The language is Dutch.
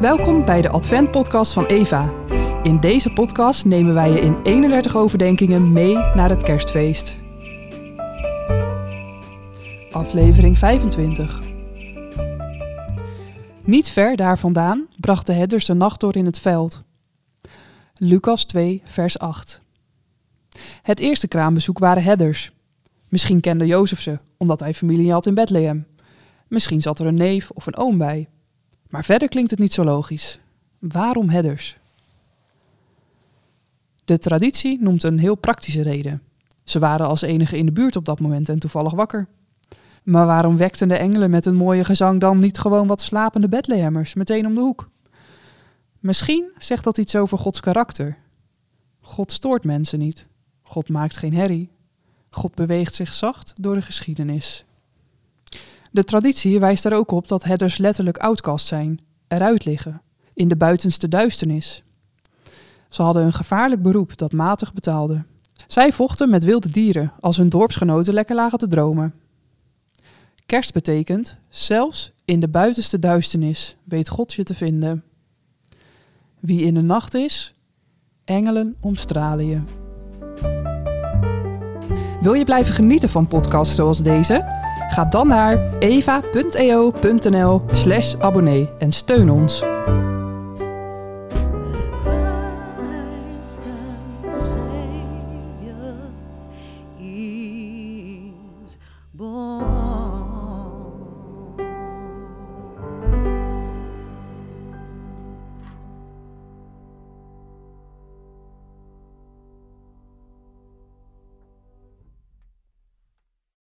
Welkom bij de Advent-podcast van Eva. In deze podcast nemen wij je in 31 overdenkingen mee naar het kerstfeest. Aflevering 25. Niet ver daar vandaan brachten herders de nacht door in het veld. Lucas 2, vers 8. Het eerste kraambezoek waren herders. Misschien kende Jozef ze, omdat hij familie had in Bethlehem. Misschien zat er een neef of een oom bij. Maar verder klinkt het niet zo logisch. Waarom herders? De traditie noemt een heel praktische reden. Ze waren als enige in de buurt op dat moment en toevallig wakker. Maar waarom wekten de engelen met een mooie gezang dan niet gewoon wat slapende Bethlehemmers meteen om de hoek? Misschien zegt dat iets over Gods karakter. God stoort mensen niet. God maakt geen herrie. God beweegt zich zacht door de geschiedenis. De traditie wijst er ook op dat herders letterlijk outcast zijn, eruit liggen, in de buitenste duisternis. Ze hadden een gevaarlijk beroep dat matig betaalde. Zij vochten met wilde dieren als hun dorpsgenoten lekker lagen te dromen. Kerst betekent, zelfs in de buitenste duisternis weet God je te vinden. Wie in de nacht is, engelen omstralen je. Wil je blijven genieten van podcasts zoals deze? Ga dan naar eva.eo.nl slash abonnee en steun ons.